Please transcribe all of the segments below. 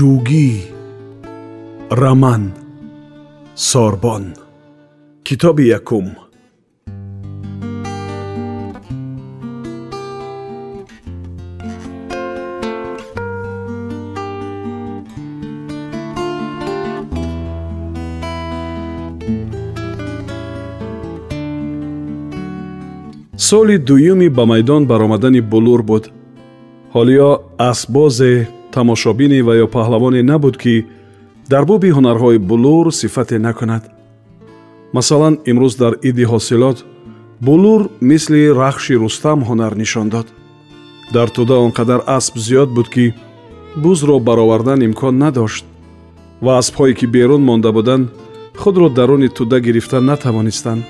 ҷугӣ раман сорбон. Китоби якум. Соли дуюми ба майдон баромадани булур буд. Ҳолиё асбозе тамошобине ва ё паҳлавоне набуд ки дар боби ҳунарҳои булур сифате накунад. Масалан имрӯз дар иди ҳосилот булур мисли рахши рустам ҳунар нишон дод. Дар тӯда он қадар асп зиёд буд ки бузро баровардан имкон надошт ва аспҳое ки берун монда буданд худро даруни тӯда гирифта натавонистанд.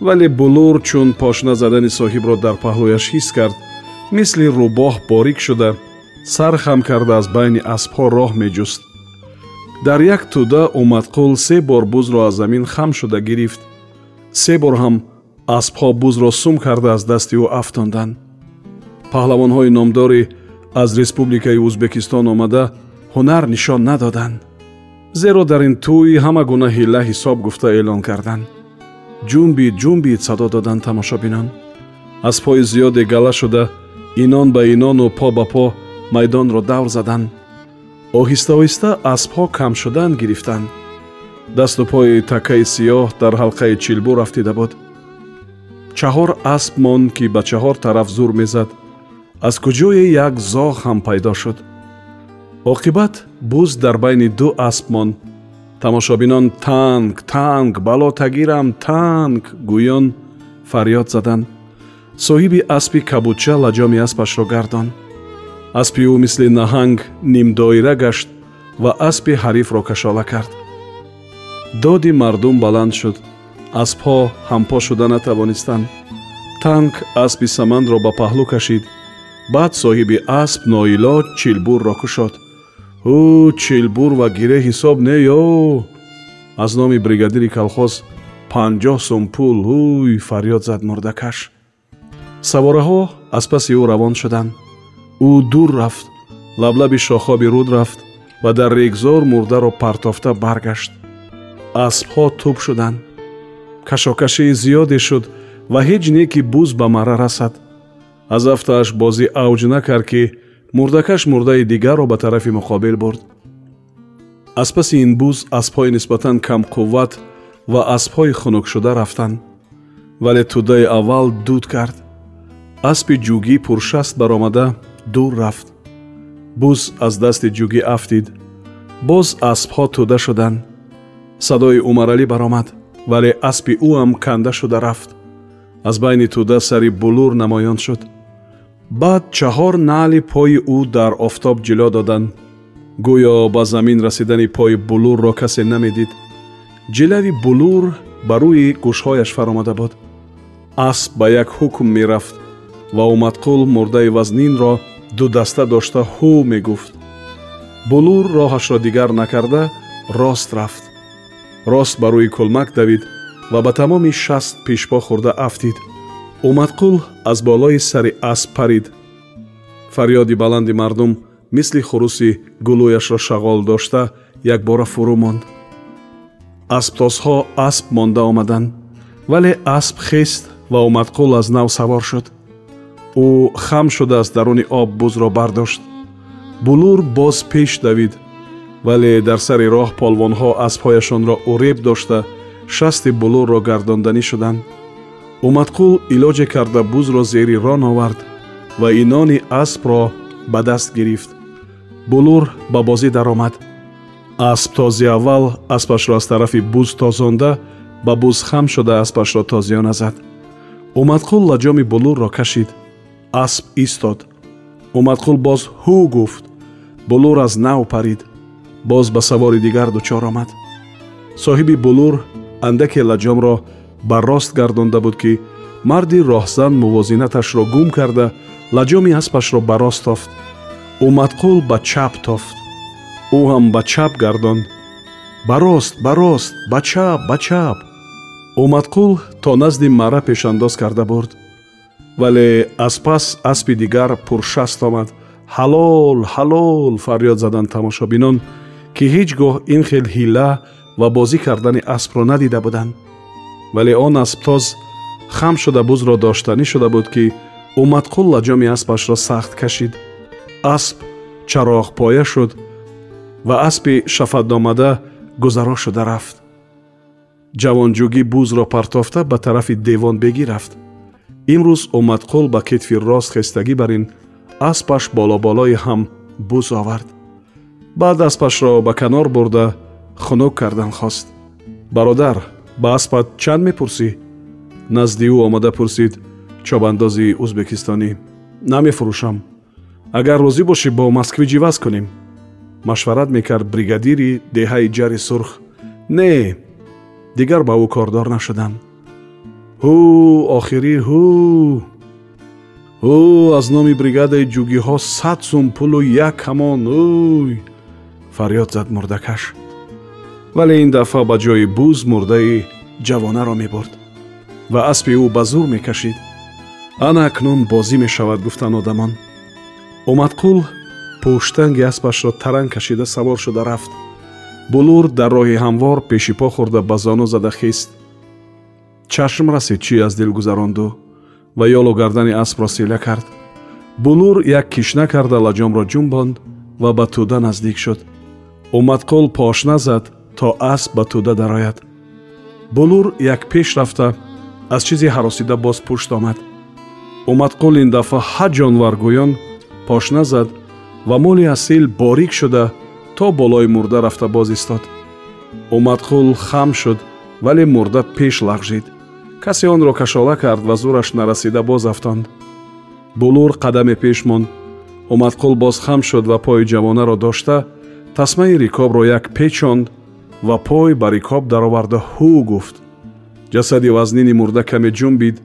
Вале булур чун пошна задани соҳибро дар паҳлӯяш ҳис кард мисли рӯбоҳ борик шуда сар хам карда аз байни аспҳо роҳ меҷуст. Дар як тӯда омадқул се бор бузро аз замин хам шуда гирифт. Се бор ҳам аспҳо бузро сум карда аз дасти ӯ афтонданд паҳлавонҳои номдорӣ аз республикаи ӯзбекистон омада ҳунар нишон надоданд зеро дар ин тӯй ҳама гуна ҳилла ҳисоб гуфта эълон карданд. Ҷунбид ҷунбид садо доданд тамошобинон. Аспҳои зиёде гала шуда инон ба инону по ба по майдонро давр заданд оҳиста оҳиста аспҳо кам шудан гирифтанд дасту пои таккаи сиёҳ дар ҳалқаи чилбу рафтида буд. Чаҳор асп мон ки ба чаҳор тараф зур мезад. Аз куҷое як зоғ ҳам пайдо шуд. Оқибат буз дар байни ду асп мон тамошобинон танг танг бало тагирам танг гӯён фарёд заданд соҳиби аспи кабудча лаҷоми аспашро гардонд аспи ӯ мисли наҳанг нимдоира гашт ва аспи ҳарифро кашола кард. доди мардум баланд шуд. аспҳо ҳампо шуда натавонистанд. танк аспи самандро ба паҳлӯ кашид. баъд соҳиби асп ноилоҷ чилбурро кушод. Ӯ чилбур ва гире ҳисоб не ё аз номи бригадири калхоз панҷоҳ сум пул ӯй фарёд зад мурдакаш. савораҳо аз паси ӯ равон шуданд ӯ дур рафт лаблаби шохоби руд рафт ва дар регзор мурдаро партофта баргашт. Аспҳо тӯб шуданд. Кашокашии зиёде шуд ва ҳеҷ не ки буз ба марра расад. Аз афтааш бозӣ авҷ накард ки мурдакаш мурдаи дигарро ба тарафи муқобил бурд. Аз паси ин буз аспҳои нисбатан камқувват ва аспҳои хунукшуда рафтанд. Вале тӯдаи аввал дуд кард. Аспи ҷугӣ пуршаст баромада дур рафт. Буз аз дасти ҷугӣ афтид. Боз аспҳо тӯда шуданд садои умаралӣ баромад вале аспи ӯам канда шуда рафт. Аз байни тӯда сари булур намоён шуд. Баъд чаҳор наъли пои ӯ дар офтоб ҷило доданд гӯё ба замин расидани пои булурро касе намедид. Ҷилави булур ба рӯи гӯшҳояш фаромада буд. Асп ба як ҳукм мерафт ва омадқул мурдаи вазнинро ду даста дошта ҳӯ мегуфт. Булур роҳашро дигар накарда рост рафт. Рост ба рӯи кулмак давид ва ба тамоми шаст пешпо хӯрда афтид. Омадқул аз болои сари асп парид. Фарёди баланди мардум мисли хуруси гулӯяшро шағол дошта якбора фурӯ монд. Асптозҳо асп монда омаданд вале асп хест ва омадқул аз нав савор шуд ӯ хам шуда аз даруни об бузро бардошт. Булур боз пеш давид вале дар сари роҳ полвонҳо аспҳояшонро уреб дошта шасти булурро гардонданӣ шуданд. Омадқул илоҷе карда бузро зери рон овард ва инони аспро ба даст гирифт. Булур ба бозӣ даромад. Асп този аввал аспашро аз тарафи буз тозонда ба буз хам шуда аспашро тозиёна зад омадқул лаҷоми булурро кашид асп истод. Умадқул боз ҳӯ гуфт. Булур аз нав парид. Боз ба савори дигар дучор омад. Соҳиби булур андаке лаҷомро ба рост гардонда буд ки марди роҳзан мувозинаташро гум карда лаҷоми аспашро ба рост тофт. Умадқул ба чап тофт. Ӯ ҳам ба чап гардон. Ба рост ба рост ба чап ба чап! Умадқул то назди марра пешандоз карда бурд вале аз пас аспи дигар пуршаст омад ҳалол ҳалол фарёд заданд тамошобинон ки ҳеҷ гоҳ ин хел ҳила ва бозӣ кардани аспро надида буданд вале он асптоз хам шуда бузро доштанӣ шуда буд ки умадқул лаҷоми аспашро сахт кашид асп чароғпоя шуд ва аспи шафатномада гузаро шуда рафт ҷавонҷӯгӣ бузро партофта ба тарафи девон бегӣ рафт имрӯз умадқул ба кетфи рост хестагӣ бар ин аспаш боло-болои ҳам буз овард. Баъд аспашро ба канор бурда хунук кардан хост. Бародар ба аспат чанд мепурсӣ? Назди ӯ омада пурсид чобандози ӯзбекистонӣ намефурӯшам. Агар розӣ бошӣ бо москвиҷӣ ваз кунем. Машварат мекард бригадири деҳаи ҷари сурх. Не дигар ба ӯ кордор нашудам ҳу охирӣ ҳу. Ӯ аз номи бригадаи ҷугиҳо сад сум пулу як ҳамон ӯй фарёд зад мурдакаш. Вале ин дафъа ба ҷои буз мурдаи ҷавонаро мебурд. Ва аспи ӯ ба зур мекашид. Ана акнун бозӣ мешавад гуфтанд одамон. Умадқул пуштанги аспашро таран кашида савор шуда рафт. Булур дар роҳи ҳамвор пеши по хӯрда ба зону зада хист чашм расид чӣ аз дил гузаронду ва ёлу гардани аспро сила кард. Булур як кишна карда лаҷомро ҷумбонд ва ба тӯда наздик шуд. Умадқул пошна зад то асп ба тӯда дарояд. Булур як пеш рафта аз чизе ҳаросида боз пушт омад. Умадқул ин дафъа ҳа ҷонваргӯён пошна зад ва моли асил борик шуда то болои мурда рафта боз истод. Умадқул хам шуд вале мурда пеш лағжид касе онро кашола кард ва зураш нарасида боз афтонд. Булур қадаме пеш монд. Умадқул боз хам шуд ва пои ҷавонаро дошта тасмаи рикобро як печонд ва пой ба рикоб дароварда ҳӯ гуфт. Ҷасади вазнини мурда каме ҷумбид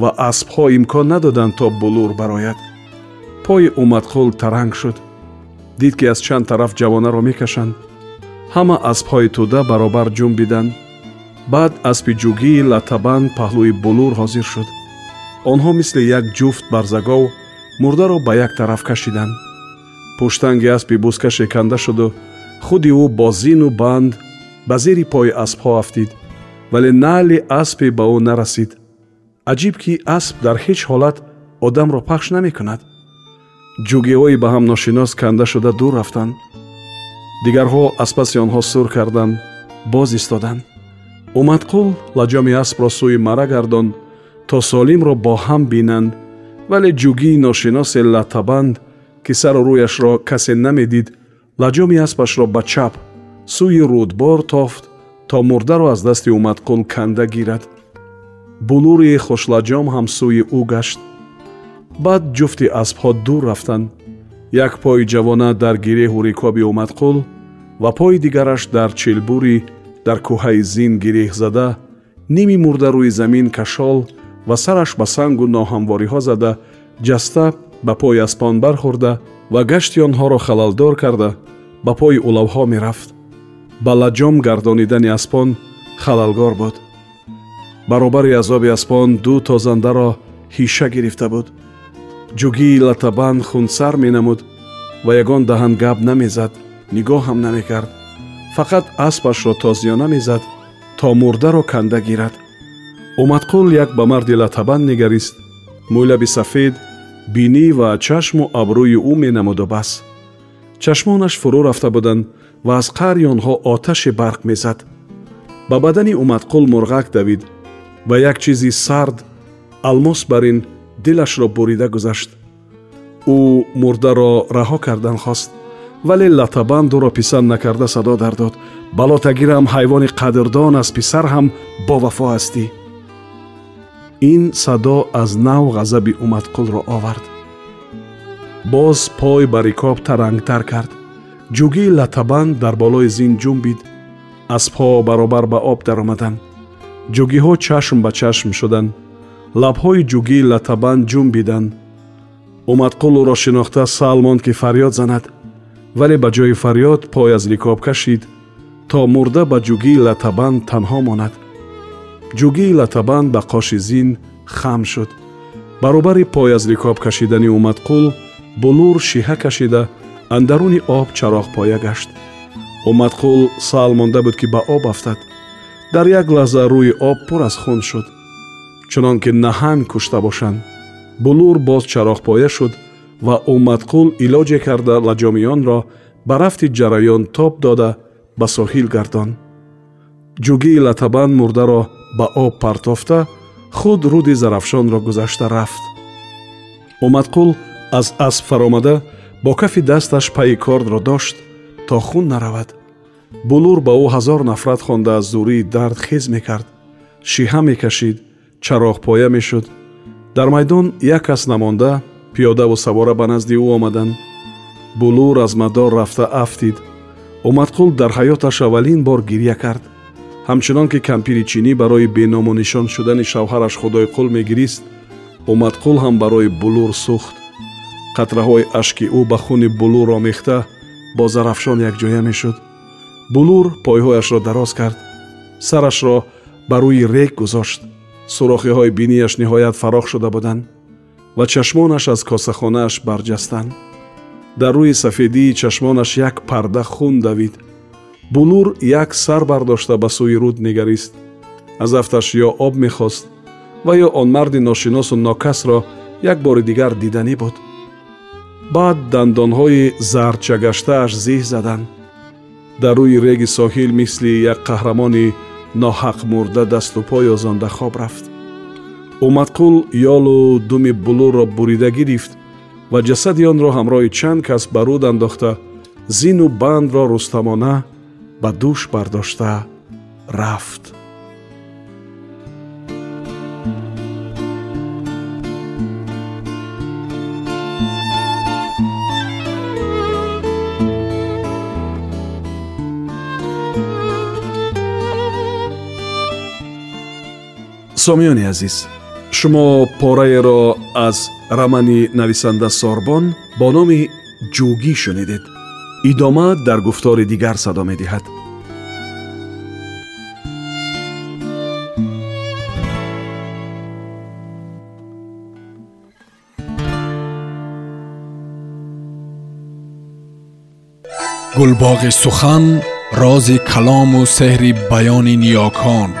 ва аспҳо имкон надоданд то булур барояд. Пои умадқул таранг шуд. Дид ки аз чанд тараф ҷавонаро мекашанд. Ҳама аспҳои тӯда баробар ҷумбиданд баъд аспи ҷугии латабанд паҳлӯи булур ҳозир шуд. Онҳо мисли як ҷуфт барзагов мурдаро ба як тараф кашиданд. Пуштанги аспи бузкаше канда шуду худи ӯ бо зину банд ба зери пои аспҳо афтид вале наъли аспе ба ӯ нарасид. Аҷиб ки асп дар ҳеҷ ҳолат одамро пахш намекунад. Ҷугиҳои ба ҳам ношинос канда шуда дур рафтанд. Дигарҳо аз паси онҳо сур карданд боз истоданд умадқул лаҷоми аспро сӯи мара гардонд то солимро бо ҳам бинанд вале ҷугии ношиносе латабанд ки сару рӯяшро касе намедид лаҷоми аспашро ба чап сӯи рӯдбор тофт то мурдаро аз дасти умадқул канда гирад. Булури хушлаҷом ҳам сӯи ӯ гашт. Баъд ҷуфти аспҳо дур рафтанд. Як пои ҷавона дар гиреҳу рикоби умадқул ва пои дигараш дар чилбури дар кӯҳаи зин гиреҳ зада ними мурда рӯи замин кашол ва сараш ба сангу ноҳамвориҳо зада ҷаста ба пои аспон бархӯрда ва гашти онҳоро халалдор карда ба пои улавҳо мерафт. Ба лаҷом гардонидани аспон халалгор буд. Баробари азоби аспон ду тозандаро ҳиша гирифта буд. Ҷугии латабан хунсар менамуд ва ягон даҳан гап намезад нигоҳам намекард фақат аспашро тозиёна мезад то мурдаро канда гирад умадқул як ба марди латабан нигарист мӯйлаби сафед бинӣ ва чашму абрӯи ӯ менамуду бас чашмонаш фурӯ рафта буданд ва аз қаъри онҳо оташи барқ мезад ба бадани умадқул мурғак давид ва як чизи сард алмос бар ин дилашро бурида гузашт ӯ мурдаро раҳо кардан хост вале латабан ӯро писанд накарда садо дар дод балотагирам ҳайвони қадрдон аз писар ҳам бовафо ҳастӣ. Ин садо аз нав ғазаби умадқулро овард. Боз пой ба рикоб тарангтар кард. Ҷугии латабан дар болои зин ҷумбид аспҳо баробар ба об даромаданд ҷугиҳо чашм ба чашм шуданд лабҳои ҷугии латабан ҷумбиданд омадқул ӯро шинохта сал монд ки фарёд занад вале ба ҷои фарёд пой аз рикоб кашид то мурда ба ҷугии латабан танҳо монад. ҷугии латабан ба қоши зин хам шуд. баробари пой аз рикоб кашидани омадқул булур шиҳа кашида андаруни об чароғпоя гашт. омадқул сал монда буд ки ба об афтад. дар як лаҳза рӯи об пур аз хун шуд. чунон ки наҳанг кушта бошанд. булур боз чароғпоя шуд ва омадқул илоҷе карда лаҷомиёнро ба рафти ҷараён тоб дода ба соҳил гардон. Ҷугии латабан мурдаро ба об партофта худ руди зарафшонро гузашта рафт. Омадқул аз асп фаромада бо кафи дасташ пайи кордро дошт то хун наравад. Булур ба ӯ ҳазор нафрат хонда аз зурии дард хез мекард. Шиҳа мекашид чароғпоя мешуд. Дар майдон як кас намонда пиёдаву савора ба назди ӯ омаданд булур аз мадор рафта афтид. Омадқул дар ҳаёташ аввалин бор гирья кард. Ҳамчунон ки кампири чинӣ барои беномунишон шудани шавҳараш худои қул мегирист омадқул ҳам барои булур сӯхт. Қатраҳои ашки ӯ ба хуни булур омехта бо зарафшон якҷоя мешуд. Булур пойҳояшро дароз кард. Сарашро ба рӯи рег гузошт. Сурохиҳои бинияш ниҳоят фароғ шуда буданд ва чашмонаш аз косахонааш барҷастанд дар рӯи сафедии чашмонаш як парда хун давид. Булур як сар бардошта ба сӯи руд нигарист. Аз афташ ё об мехост ва ё он марди ношиносу нокасро як бори дигар диданӣ буд. Баъд дандонҳои зардчагаштааш зиҳ заданд дар рӯи реги соҳил мисли як қаҳрамони ноҳақ мурда дасту пой озонда хоб рафт омадқул ёлу думи булурро бурида гирифт ва ҷасади онро ҳамроҳи чанд кас ба руд андохта зину бандро рустамона ба дӯш бардошта рафт. Сомиёни азиз шумо пораеро аз рамани нависанда сорбон бо номи ҷӯгӣ шунидед идома дар гуфтори дигар садо медиҳад гулбоғи сухан рози калому сеҳри баёни ниёкон